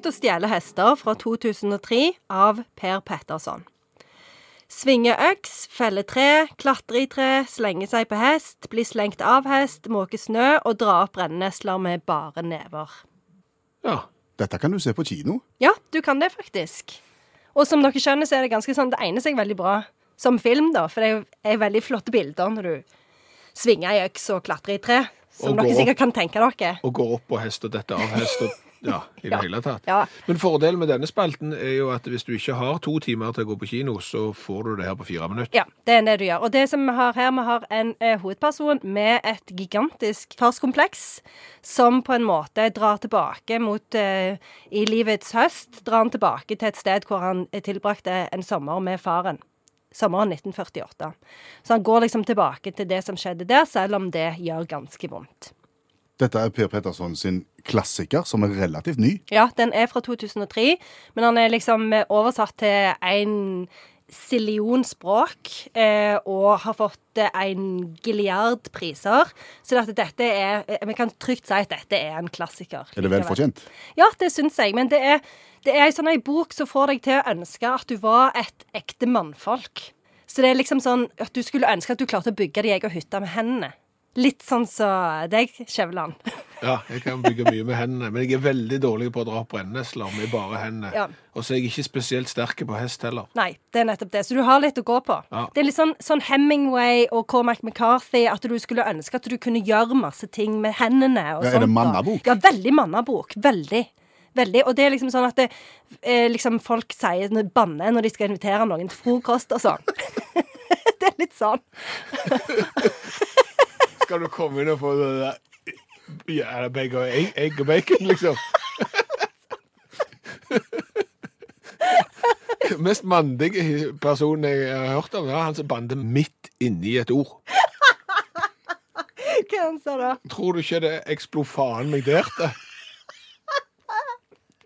Ut og stjele hester fra 2003 av Per Petterson. Svinge øks, felle tre, klatre i tre, slenge seg på hest, bli slengt av hest, måke snø og dra opp brennesler med bare never. Ja. Dette kan du se på kino. Ja, du kan det faktisk. Og som dere skjønner, så er det ganske sånn Det egner seg veldig bra som film, da, for det er veldig flotte bilder når du svinger ei øks og klatrer i tre. Som dere sikkert sikkert kan tenke dere. Og går opp på hest og detter av hest og ja, i det Ja. hele tatt. Ja. Men fordelen med denne spalten er jo at hvis du ikke har to timer til å gå på kino, så får du det her på fire minutter. Ja, det er det du gjør. Og det som vi har her, vi har en eh, hovedperson med et gigantisk farskompleks, som på en måte drar tilbake mot eh, I livets høst drar han tilbake til et sted hvor han eh, tilbrakte en sommer med faren. Sommeren 1948. Så han går liksom tilbake til det som skjedde der, selv om det gjør ganske vondt. Dette er Per Petterson sin klassiker, som er relativt ny. Ja, den er fra 2003, men han er liksom eh, oversatt til en sillion språk, eh, og har fått eh, en gilliard priser. Så at dette er eh, Vi kan trygt si at dette er en klassiker. Er det vel fortjent? Ja, det syns jeg. Men det er, det er ei sånn ei bok som får deg til å ønske at du var et ekte mannfolk. Så det er liksom sånn at du skulle ønske at du klarte å bygge deg egen hytte med hendene. Litt sånn som deg, Skjæveland. Ja, jeg kan bygge mye med hendene, men jeg er veldig dårlig på å dra opp brennesler med bare hendene. Ja. Og så er jeg ikke spesielt sterk på hest heller. Nei, det er nettopp det. Så du har litt å gå på. Ja. Det er litt sånn, sånn Hemingway og Cormac McCarthy, at du skulle ønske at du kunne gjøre masse ting med hendene. Og Ja, er det mannabok? Ja, veldig mannabok. Veldig. Veldig. Og det er liksom sånn at det, eh, liksom folk sier banne når de skal invitere noen til frokost og sånn. det er litt sånn. Skal du komme inn og få det der ja, det begge og egg, egg og bacon, liksom? Mest mandige personen jeg har hørt om, er han som bander midt inni et ord. Hva han sa da? Tror du ikke det eksplo faen meg der?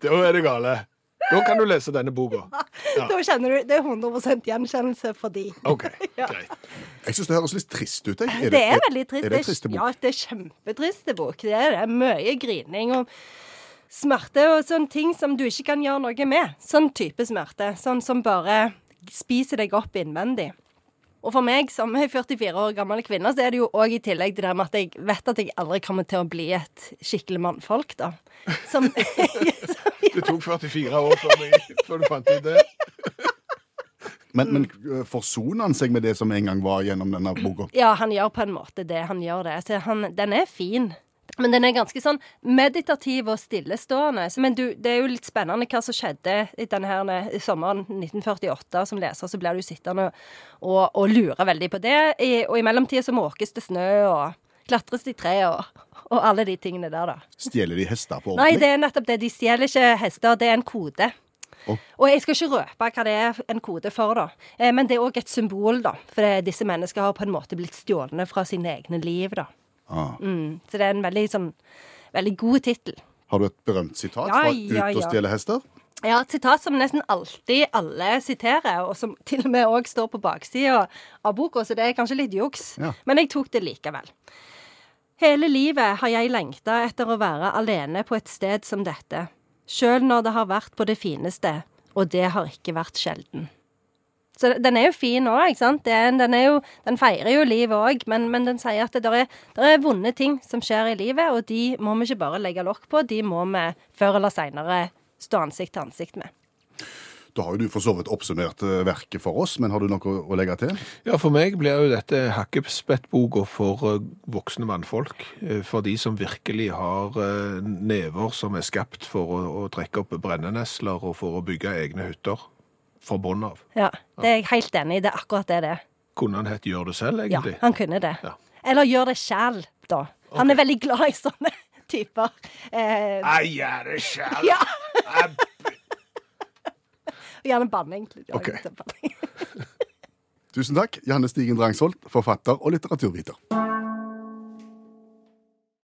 Da er det gale. Da kan du lese denne boka. Ja. Da kjenner du Det er 100 gjenkjennelse for de. OK, Ja. greit. Jeg syns det høres litt trist ut. Er Det er veldig trist. Er det triste bok? Ja, det er kjempetriste bok. Det er det. Mye grining og smerte og sånne ting som du ikke kan gjøre noe med. Sånn type smerte. Sånn som bare spiser deg opp innvendig. Og for meg som er 44 år gammel kvinne, så er det jo òg i tillegg det der med at jeg vet at jeg aldri kommer til å bli et skikkelig mannfolk, da. Som, som Det tok 44 år før, meg, før du fant ut det. Men, men øh, forsoner han seg med det som en gang var gjennom denne boka? Ja, han gjør på en måte det. Han gjør det. Så han, den er fin. Men den er ganske sånn meditativ og stillestående. Men du, det er jo litt spennende hva som skjedde i denne her i sommeren 1948. Som leser så blir du sittende og, og lure veldig på det. I, og i mellomtida så måkes det snø, og klatres det i tre, og, og alle de tingene der, da. Stjeler de hester på ordentlig? Nei, det er nettopp det. De stjeler ikke hester, det er en kode. Oh. Og jeg skal ikke røpe hva det er en kode for, da. Eh, Men det er òg et symbol, da. For det, disse menneskene har på en måte blitt stjålne fra sine egne liv, da. Ah. Mm. Så det er en veldig sånn Veldig god tittel. Har du et berømt sitat Ja, fra ja, Ut og ja. stjele hester? Ja, et sitat som nesten alltid alle siterer, og som til og med òg står på baksida av boka, så det er kanskje litt juks. Ja. Men jeg tok det likevel. Hele livet har jeg lengta etter å være alene på et sted som dette, sjøl når det har vært på det fineste, og det har ikke vært sjelden. Så den er jo fin òg, ikke sant. Den, er jo, den feirer jo livet òg, men, men den sier at det der er, der er vonde ting som skjer i livet, og de må vi ikke bare legge lokk på, de må vi før eller seinere stå ansikt til ansikt med. Da har jo du for så vidt oppsummert eh, verket for oss, men har du noe å, legge til? Ja, for meg blir jo dette hakkespettboka for eh, voksne mannfolk. Eh, For de som virkelig har never som er skapt for å, å trekke opp brennenesler og for å bygge egne hytter fra bunnen av. Ja, det er jeg helt enig i. Det er akkurat det det er. Kunne han hett Gjør det selv, egentlig? Ja, han kunne det. Ja. Eller gjør det sjæl, da. Han er veldig glad i sånne typer. Eh, Jeg gjør det selv. ja, Jeg gjerne banning. Okay. Tusen takk, Janne Stigen Drangsholt, forfatter og litteraturviter.